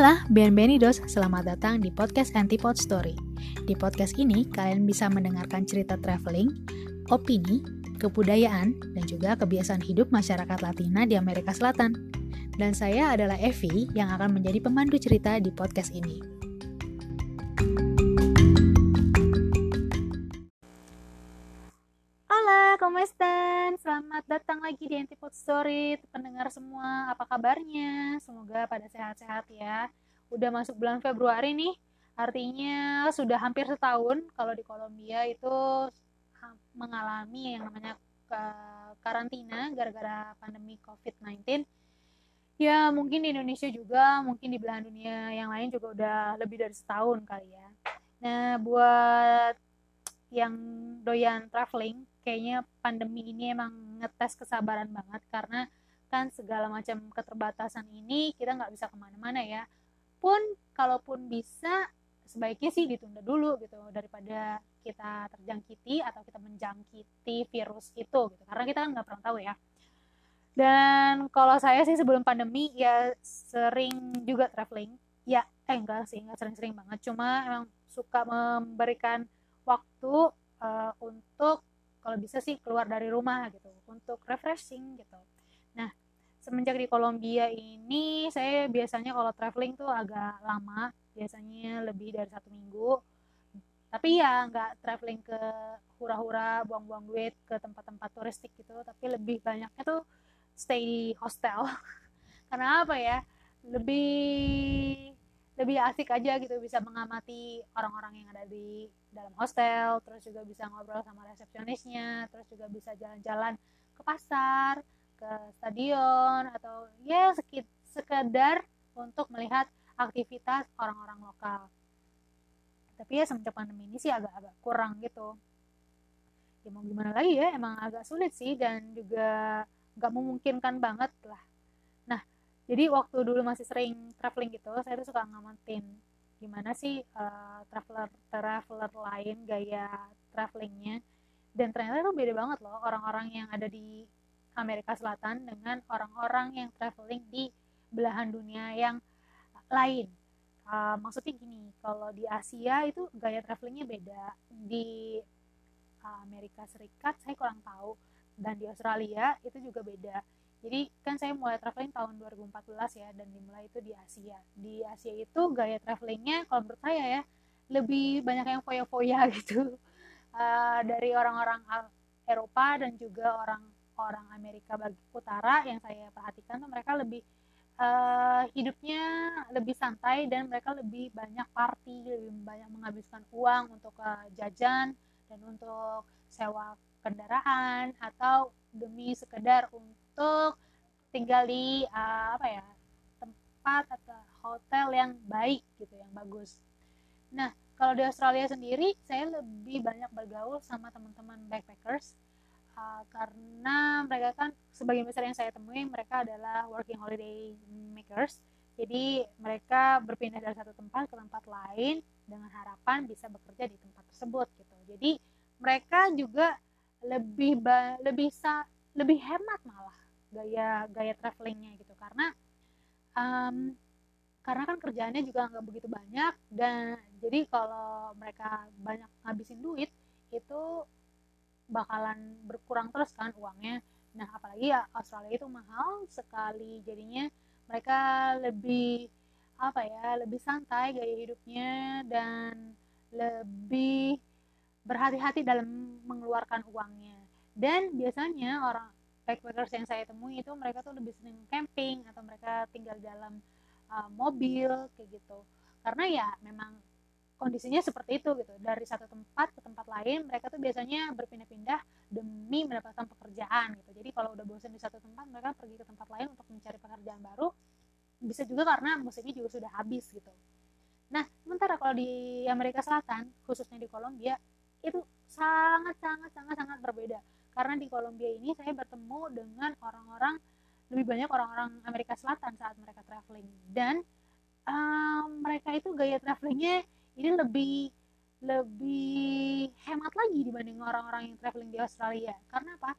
Hola, bienvenidos, selamat datang di podcast Antipod Story. Di podcast ini, kalian bisa mendengarkan cerita traveling, opini, kebudayaan, dan juga kebiasaan hidup masyarakat Latina di Amerika Selatan. Dan saya adalah Evi yang akan menjadi pemandu cerita di podcast ini. Story, pendengar semua. Apa kabarnya? Semoga pada sehat-sehat ya. Udah masuk bulan Februari nih, artinya sudah hampir setahun kalau di Kolombia itu mengalami yang namanya karantina gara-gara pandemi COVID-19. Ya, mungkin di Indonesia juga, mungkin di belahan dunia yang lain juga udah lebih dari setahun kali ya. Nah, buat yang doyan traveling kayaknya pandemi ini emang ngetes kesabaran banget. Karena kan segala macam keterbatasan ini kita nggak bisa ke mana-mana ya. Pun kalaupun bisa sebaiknya sih ditunda dulu gitu. Daripada kita terjangkiti atau kita menjangkiti virus itu gitu. Karena kita kan nggak pernah tahu ya. Dan kalau saya sih sebelum pandemi ya sering juga traveling. Ya eh enggak sih enggak sering-sering banget. Cuma emang suka memberikan waktu uh, untuk kalau bisa sih keluar dari rumah gitu untuk refreshing gitu. Nah semenjak di Kolombia ini saya biasanya kalau traveling tuh agak lama biasanya lebih dari satu minggu. Tapi ya nggak traveling ke hura-hura buang-buang duit ke tempat-tempat turistik gitu tapi lebih banyaknya tuh stay di hostel. Karena apa ya? Lebih lebih asik aja gitu bisa mengamati orang-orang yang ada di dalam hostel terus juga bisa ngobrol sama resepsionisnya terus juga bisa jalan-jalan ke pasar ke stadion atau ya sekedar untuk melihat aktivitas orang-orang lokal. Tapi ya semenjak pandemi ini sih agak-agak kurang gitu. Ya mau gimana lagi ya emang agak sulit sih dan juga nggak memungkinkan banget lah jadi waktu dulu masih sering traveling gitu saya tuh suka ngamatin gimana sih uh, traveler traveler lain gaya travelingnya. Dan ternyata itu beda banget loh orang-orang yang ada di Amerika Selatan dengan orang-orang yang traveling di belahan dunia yang lain. Uh, maksudnya gini kalau di Asia itu gaya travelingnya beda. Di uh, Amerika Serikat saya kurang tahu. Dan di Australia itu juga beda jadi kan saya mulai traveling tahun 2014 ya dan dimulai itu di Asia. Di Asia itu gaya travelingnya kalau menurut saya ya lebih banyak yang foya-foya gitu. Uh, dari orang-orang Eropa dan juga orang-orang Amerika bagi utara yang saya perhatikan tuh mereka lebih uh, hidupnya lebih santai dan mereka lebih banyak party lebih banyak menghabiskan uang untuk uh, jajan dan untuk sewa kendaraan atau demi sekedar untuk tinggal di uh, apa ya tempat atau hotel yang baik gitu yang bagus. Nah kalau di Australia sendiri saya lebih banyak bergaul sama teman-teman backpackers uh, karena mereka kan sebagian besar yang saya temui mereka adalah working holiday makers. Jadi mereka berpindah dari satu tempat ke tempat lain dengan harapan bisa bekerja di tempat tersebut gitu. Jadi mereka juga lebih lebih sa lebih hemat malah gaya gaya travelingnya gitu. Karena um, karena kan kerjaannya juga nggak begitu banyak dan jadi kalau mereka banyak ngabisin duit itu bakalan berkurang terus kan uangnya. Nah apalagi ya Australia itu mahal sekali. Jadinya mereka lebih apa ya lebih santai gaya hidupnya dan lebih berhati-hati dalam mengeluarkan uangnya. Dan biasanya orang backpackers yang saya temui itu mereka tuh lebih sering camping atau mereka tinggal dalam uh, mobil kayak gitu. Karena ya memang kondisinya seperti itu gitu. Dari satu tempat ke tempat lain mereka tuh biasanya berpindah-pindah demi mendapatkan pekerjaan gitu. Jadi kalau udah bosan di satu tempat mereka pergi ke tempat lain untuk mencari pekerjaan baru. Bisa juga karena musimnya juga sudah habis gitu. Nah sementara kalau di Amerika Selatan khususnya di Kolombia itu sangat sangat sangat sangat berbeda. Karena di Kolombia ini saya bertemu dengan orang-orang lebih banyak orang-orang Amerika Selatan saat mereka traveling. Dan um, mereka itu gaya travelingnya ini lebih lebih hemat lagi dibanding orang-orang yang traveling di Australia. Karena apa?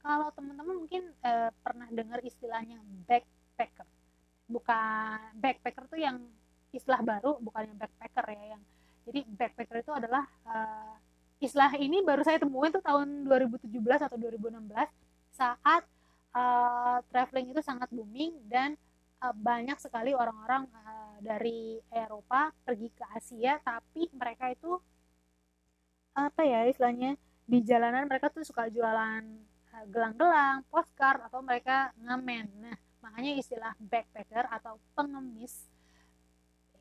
Kalau teman-teman mungkin uh, pernah dengar istilahnya backpacker. Bukan backpacker tuh yang istilah baru bukan yang backpacker ya yang jadi backpacker itu adalah uh, istilah ini baru saya temuin tuh tahun 2017 atau 2016 saat uh, traveling itu sangat booming dan uh, banyak sekali orang-orang uh, dari Eropa pergi ke Asia tapi mereka itu apa ya istilahnya di jalanan mereka tuh suka jualan gelang-gelang, postcard atau mereka ngamen. Nah, makanya istilah backpacker atau pengemis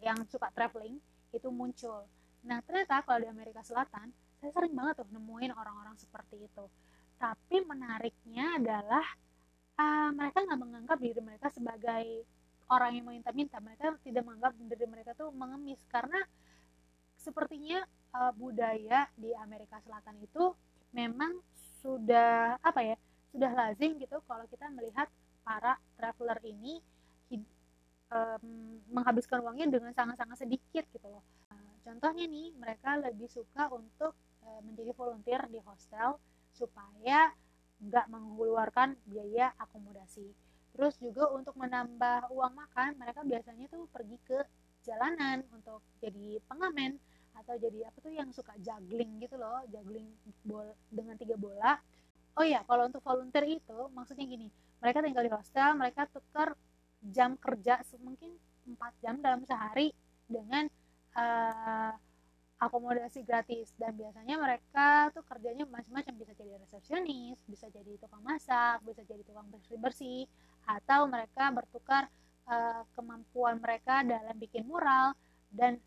yang suka traveling itu muncul. Nah, ternyata kalau di Amerika Selatan, saya sering banget tuh nemuin orang-orang seperti itu. Tapi menariknya adalah uh, mereka nggak menganggap diri mereka sebagai orang yang meminta-minta. Mereka tidak menganggap diri mereka tuh mengemis karena sepertinya uh, budaya di Amerika Selatan itu memang sudah apa ya sudah lazim gitu kalau kita melihat para traveler ini um, menghabiskan uangnya dengan sangat-sangat sedikit gitu loh contohnya nih mereka lebih suka untuk menjadi volunteer di hostel supaya nggak mengeluarkan biaya akomodasi. Terus juga untuk menambah uang makan mereka biasanya tuh pergi ke jalanan untuk jadi pengamen atau jadi apa tuh yang suka juggling gitu loh juggling bol dengan tiga bola. Oh ya kalau untuk volunteer itu maksudnya gini mereka tinggal di hostel mereka tukar jam kerja mungkin empat jam dalam sehari dengan uh, akomodasi gratis dan biasanya mereka tuh kerjanya macam-macam bisa jadi resepsionis bisa jadi tukang masak bisa jadi tukang bersih bersih atau mereka bertukar uh, kemampuan mereka dalam bikin mural dan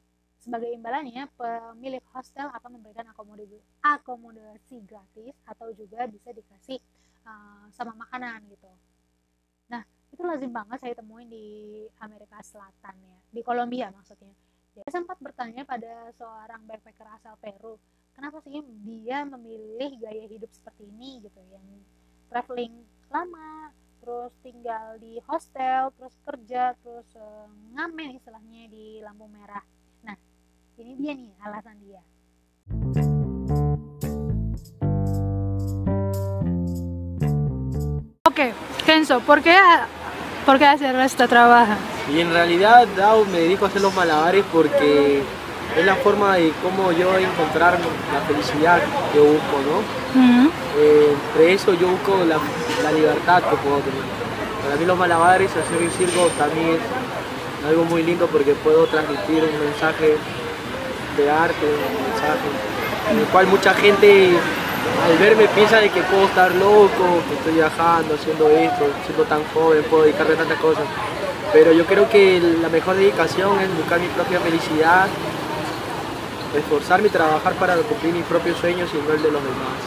sebagai imbalannya, pemilik hostel akan memberikan akomodasi, akomodasi gratis atau juga bisa dikasih uh, sama makanan gitu. Nah, itu lazim banget saya temuin di Amerika Selatan ya, di Kolombia maksudnya. Dia sempat bertanya pada seorang backpacker asal Peru, kenapa sih dia memilih gaya hidup seperti ini? Gitu, yang traveling lama, terus tinggal di hostel, terus kerja, terus uh, ngamen istilahnya di lampu merah. Ini dia nih alasan dia. Ok, Kenzo, ¿por qué, ¿por qué hacer este trabajo? Y en realidad me dedico a hacer los malabares porque es la forma de cómo yo encontrar la felicidad que busco, ¿no? Uh -huh. eh, entre eso yo busco la, la, libertad que puedo tener. Para mí los malabares, hacer el circo también es algo muy lindo porque puedo transmitir un mensaje de arte, un mensaje, en el cual mucha gente al verme piensa de que puedo estar loco, que estoy viajando, haciendo esto, siendo tan joven, puedo dedicarme a tantas cosas. Pero yo creo que la mejor dedicación es buscar mi propia felicidad, esforzarme y trabajar para cumplir mis propios sueños y no el de los demás.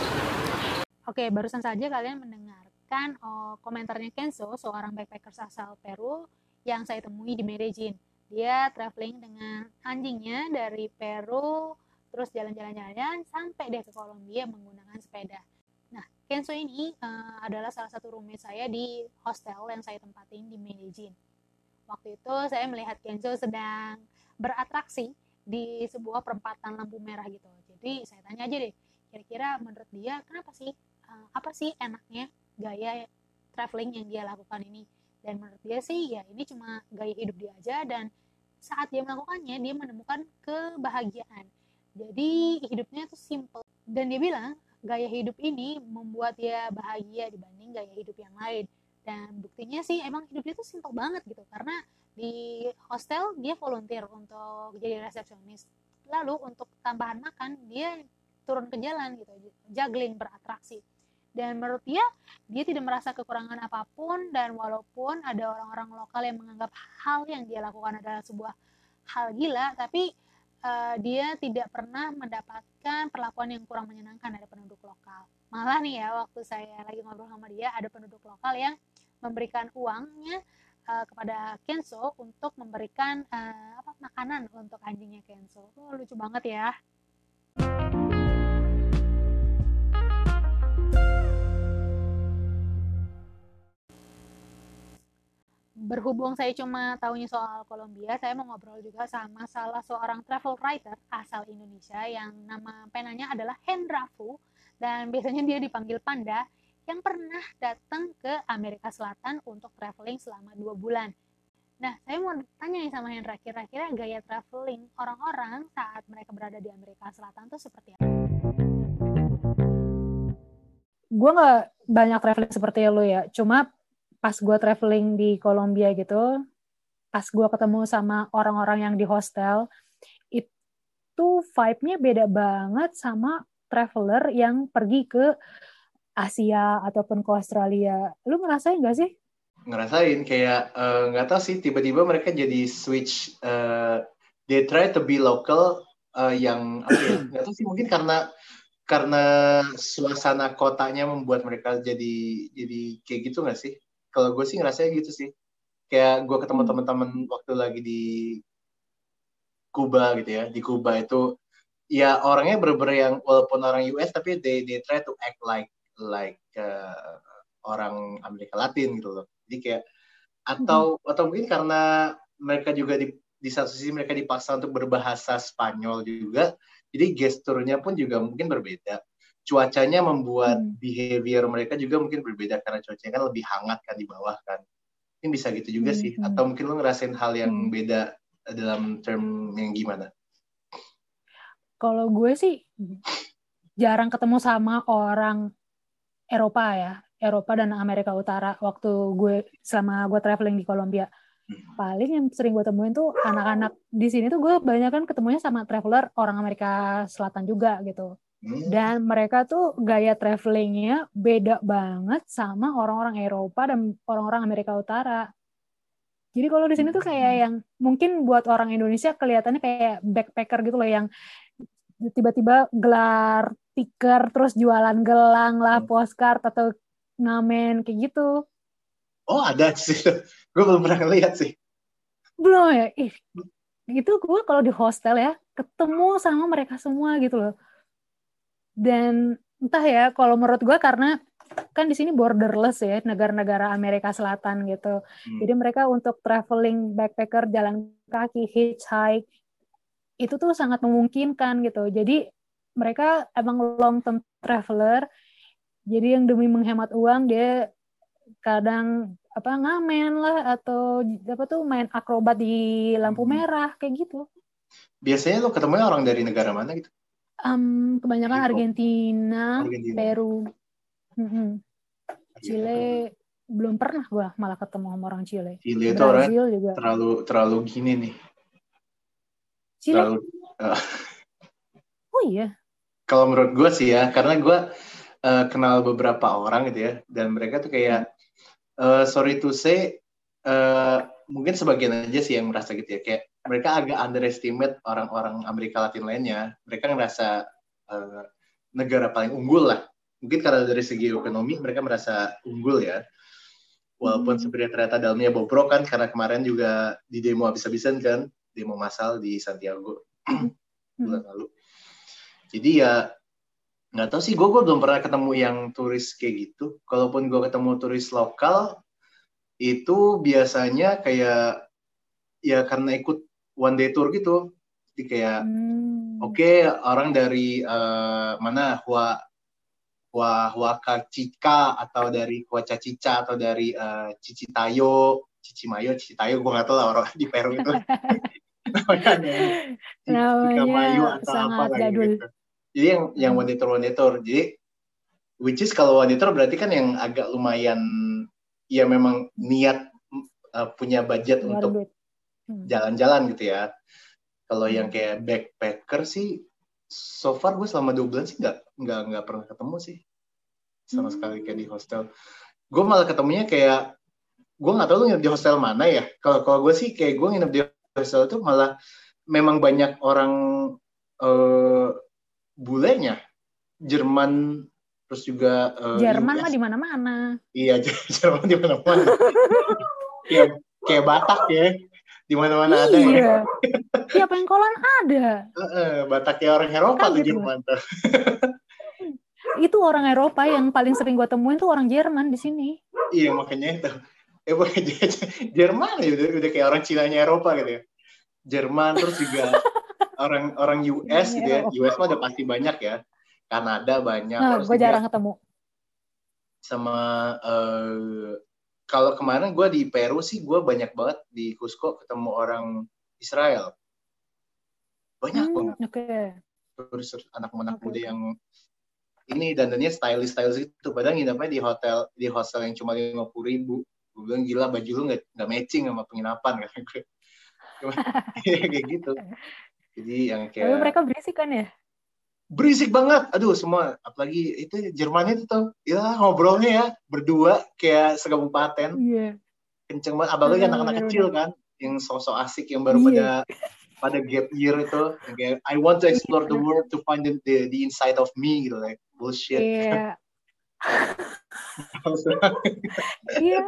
Oke, barusan saja kalian mendengarkan oh, komentarnya Kenzo, seorang backpacker asal Peru yang saya temui di Medellin. dia traveling dengan anjingnya dari Peru terus jalan-jalan-jalan sampai deh ke Kolombia menggunakan sepeda. Nah, Kenzo ini uh, adalah salah satu roommate saya di hostel yang saya tempatin di Medellin. Waktu itu saya melihat Kenzo sedang beratraksi di sebuah perempatan lampu merah gitu. Jadi saya tanya aja deh, kira-kira menurut dia kenapa sih, uh, apa sih enaknya gaya traveling yang dia lakukan ini? dan menurut dia sih ya ini cuma gaya hidup dia aja dan saat dia melakukannya dia menemukan kebahagiaan jadi hidupnya tuh simple. Dan dia bilang gaya hidup ini membuat dia bahagia dibanding gaya hidup yang lain. Dan buktinya sih emang hidupnya tuh simple banget gitu. Karena di hostel dia volunteer untuk jadi resepsionis. Lalu untuk tambahan makan dia turun ke jalan gitu. Juggling beratraksi. Dan menurut dia dia tidak merasa kekurangan apa pun. Dan walaupun ada orang-orang lokal yang menganggap hal yang dia lakukan adalah sebuah hal gila tapi uh, dia tidak pernah mendapatkan perlakuan yang kurang menyenangkan dari penduduk lokal malah nih ya waktu saya lagi ngobrol sama dia ada penduduk lokal yang memberikan uangnya uh, kepada Kenzo untuk memberikan uh, apa makanan untuk anjingnya Kenzo. Oh, lucu banget ya. Berhubung saya cuma tahunya soal Kolombia, saya mau ngobrol juga sama salah seorang travel writer asal Indonesia yang nama penanya adalah Hendra Fu dan biasanya dia dipanggil Panda yang pernah datang ke Amerika Selatan untuk traveling selama dua bulan. Nah, saya mau tanya nih sama Hendra, kira-kira gaya traveling orang-orang saat mereka berada di Amerika Selatan tuh seperti apa? Gue nggak banyak traveling seperti lo ya, cuma pas gue traveling di Kolombia gitu, pas gue ketemu sama orang-orang yang di hostel, itu vibe-nya beda banget sama traveler yang pergi ke Asia ataupun ke Australia. Lu ngerasain gak sih? ngerasain kayak eh, nggak uh, tahu sih tiba-tiba mereka jadi switch uh, they try to be local uh, yang apa ya nggak tahu sih mungkin karena karena suasana kotanya membuat mereka jadi jadi kayak gitu nggak sih kalau gue sih ngerasanya gitu sih kayak gue ketemu hmm. teman-teman waktu lagi di Kuba gitu ya di Kuba itu ya orangnya bener-bener yang walaupun orang US tapi they they try to act like like uh, orang Amerika Latin gitu loh jadi kayak atau hmm. atau mungkin karena mereka juga di di satu sisi mereka dipaksa untuk berbahasa Spanyol juga jadi gesturnya pun juga mungkin berbeda cuacanya membuat hmm. behavior mereka juga mungkin berbeda karena cuacanya kan lebih hangat kan di bawah kan mungkin bisa gitu juga hmm. sih atau mungkin lo ngerasain hal yang hmm. beda dalam term yang gimana kalau gue sih jarang ketemu sama orang Eropa ya Eropa dan Amerika Utara waktu gue selama gue traveling di Kolombia. Paling yang sering gue temuin tuh anak-anak di sini tuh gue banyak kan ketemunya sama traveler orang Amerika Selatan juga gitu. Hmm. Dan mereka tuh gaya travelingnya beda banget sama orang-orang Eropa dan orang-orang Amerika Utara. Jadi kalau di sini tuh kayak hmm. yang mungkin buat orang Indonesia kelihatannya kayak backpacker gitu loh yang tiba-tiba gelar tiker terus jualan gelang lah hmm. postcard atau ngamen kayak gitu. Oh ada sih, gue belum pernah ngeliat sih. Belum ya, ih gitu gue kalau di hostel ya ketemu sama mereka semua gitu loh. Dan entah ya kalau menurut gue karena kan di sini borderless ya negara-negara Amerika Selatan gitu. Hmm. Jadi mereka untuk traveling backpacker jalan kaki hitchhike itu tuh sangat memungkinkan gitu. Jadi mereka emang long term traveler jadi yang demi menghemat uang dia kadang apa ngamen lah atau apa tuh main akrobat di lampu hmm. merah kayak gitu. Biasanya lo ketemu orang dari negara mana gitu? Um, kebanyakan Argentina, Argentina, Peru, mm-hmm. Chile belum pernah gua malah ketemu sama orang Chile. Chile itu orang juga. terlalu terlalu gini nih. Chile. Terlalu, uh, oh iya. Kalau menurut gue sih ya, karena gue uh, kenal beberapa orang gitu ya dan mereka tuh kayak uh, sorry to say uh, mungkin sebagian aja sih yang merasa gitu ya. Kayak mereka agak underestimate orang-orang Amerika Latin lainnya. Mereka ngerasa uh, negara paling unggul lah. Mungkin karena dari segi ekonomi mereka merasa unggul ya. Walaupun hmm. sebenarnya ternyata dalamnya bobrok kan karena kemarin juga di demo habis-habisan kan demo massal di Santiago hmm. bulan lalu. Jadi ya nggak tahu sih. Gue gue belum pernah ketemu yang turis kayak gitu. Kalaupun gue ketemu turis lokal itu biasanya kayak ya karena ikut one day tour gitu. Jadi kayak hmm. oke okay, orang dari uh, mana Hua Hua Huaca Cika atau dari Huaca Cica atau dari uh, Cici Tayo Cici Mayo Cici Tayo gue nggak tahu lah orang di Peru itu. Namanya namanya sangat apa jadul gitu. jadi yang yang hmm. one one jadi which is kalau one berarti kan yang agak lumayan ya memang niat uh, punya budget Luar untuk hmm. jalan-jalan gitu ya kalau yang hmm. kayak backpacker sih so far gue selama dua bulan sih nggak nggak nggak pernah ketemu sih sama hmm. sekali kayak di hostel gue malah ketemunya kayak gue nggak tahu lu nginep di hostel mana ya kalau kalau gue sih kayak gue nginep di hostel itu malah memang banyak orang uh, bulenya Jerman terus juga uh, Jerman mah di mana-mana. Iya, Jerman di mana-mana. kayak kayak Batak ya. Di mana-mana ada ya. Iya, pengkolan ada. Uh, Batak ya orang Eropa tuh gitu. Jerman tuh. itu orang Eropa yang paling sering gue temuin tuh orang Jerman di sini. Iya, makanya itu. Eh, Jerman ya udah, udah kayak orang Cina Eropa gitu ya. Jerman terus juga orang orang US gitu ya US mah udah pasti banyak ya Kanada banyak nah, gue jarang ketemu. Sama uh, kalau kemarin gue di Peru sih gue banyak banget di Cusco ketemu orang Israel. Banyak Hmm, banget. oke. terus anak-anak Oke, muda yang ini dandannya stylish stylish gitu padahal nginepnya di hotel di hostel yang cuma lima puluh ribu. Gue bilang gila baju lu nggak nggak matching sama penginapan. Gue Cuma, kayak gitu. Jadi yang Tapi kayak mereka berisik kan ya? Berisik banget aduh semua apalagi itu Jerman itu tuh ya ngobrolnya ya berdua kayak sekabupaten Iya. kenceng banget apalagi Bener, anak-anak bener, kecil kan yang sosok asik yang baru Iya. pada pada gap year itu kayak I want to explore the Iya. world to find the, the, the inside of me gitu like bullshit Iya. Iya.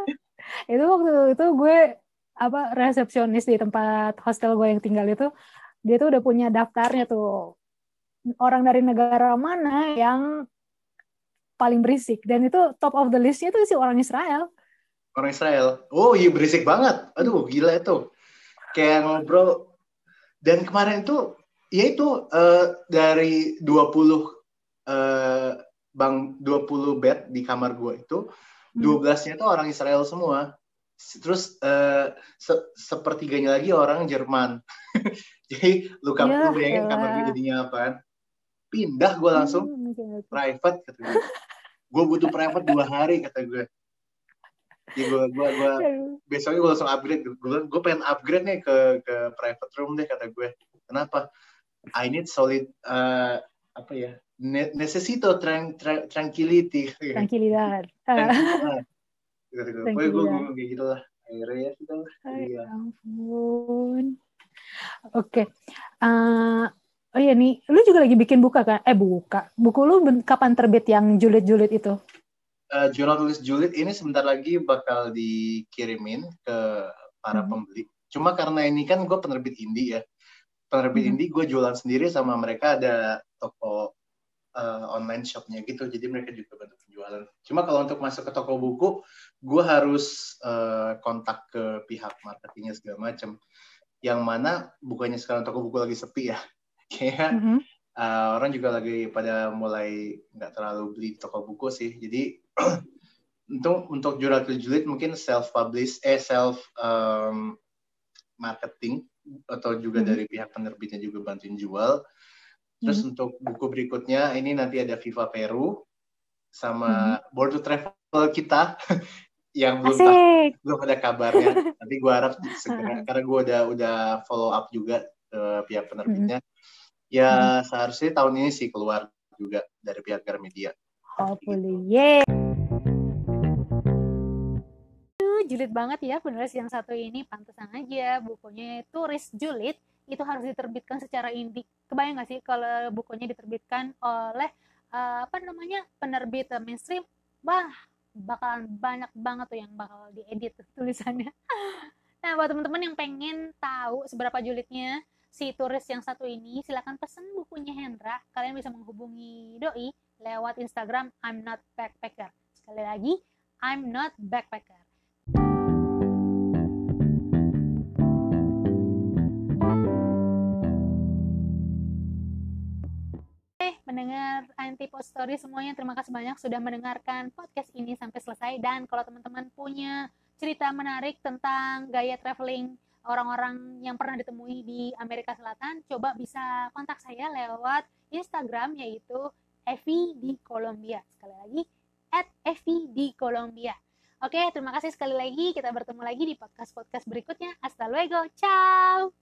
Itu waktu itu gue apa resepsionis di tempat hostel gue yang tinggal itu dia tuh udah punya daftarnya tuh orang dari negara mana yang paling berisik dan itu top of the listnya tuh si orang Israel. orang Israel oh iya berisik banget aduh gila itu kayak ngobrol dan kemarin itu ya itu eh, dari 20 eh, bang 20 bed di kamar gue itu Hmm. 12-nya itu orang Israel semua. Terus eh, se- sepertiganya lagi orang Jerman. Jadi lu kam- Ya bayangin kamar gue jadinya apaan? Pindah gue langsung Hmm, gitu. private kata gue. Gue butuh private dua hari kata gue. Jadi gue gue gue besoknya gue langsung upgrade. Gue gue pengen upgrade nih ke ke private room deh kata gue. Kenapa? I need solid eh, apa ya? Ne- necesito tran- tra- tranquility. Tranquilidad. Ah, Tranquilidad. Pokoknya gue ngomong kayak gitu lah. Akhirnya ya sudah lah. Ay, Iya. ampun. Oke. Eh, oh iya nih, lu juga lagi bikin buka kan? Eh buka. Buku lu kapan terbit yang julid-julid itu? Eh, jurnal tulis julid ini sebentar lagi bakal dikirimin ke para Hmm. pembeli. Cuma karena ini kan gue penerbit indie ya. Penerbit Hmm. indie gue jualan sendiri sama mereka ada toko eh, online shopnya gitu. Jadi mereka juga bantu penjualan. Cuma kalau untuk masuk ke toko buku, gue harus eh, kontak ke pihak marketingnya segala macam. Yang mana bukannya sekarang toko buku lagi sepi ya. Kayak Mhm. uh, orang juga lagi pada mulai nggak terlalu beli toko buku sih. Jadi untuk untuk jurnal julid mungkin self publish eh self um, marketing atau juga Mhm. dari pihak penerbitnya juga bantuin jual. Terus Mhm. untuk buku berikutnya ini nanti ada Viva Peru sama Board to Travel kita yang belum tahu belum ada kabarnya. Nanti gue harap segera karena gue udah udah follow up juga ke pihak penerbitnya. Ya seharusnya tahun ini sih keluar juga dari pihak Gramedia. Hopefully. Yeay. Aduh, Julid banget ya penulis yang satu ini pantesan aja bukunya turis julid itu harus diterbitkan secara indie. Kebayang nggak sih kalau bukunya diterbitkan oleh eh, apa namanya penerbit mainstream? Wah, bakalan banyak banget tuh yang bakal diedit tulisannya. Nah, buat teman-teman yang pengen tahu seberapa julidnya si turis yang satu ini, silakan pesen bukunya Hendra. Kalian bisa menghubungi Doi lewat Instagram I'm not backpacker. Sekali lagi, I'm not backpacker. Mendengar Antipod Story semuanya terima kasih banyak sudah mendengarkan podcast ini sampai selesai dan kalau teman-teman punya cerita menarik tentang gaya traveling orang-orang yang pernah ditemui di Amerika Selatan, coba bisa kontak saya lewat Instagram yaitu Evi di Colombia. Sekali lagi, at Evi di Colombia. Oke, terima kasih sekali lagi. Kita bertemu lagi di podcast-podcast berikutnya. Hasta luego. Ciao.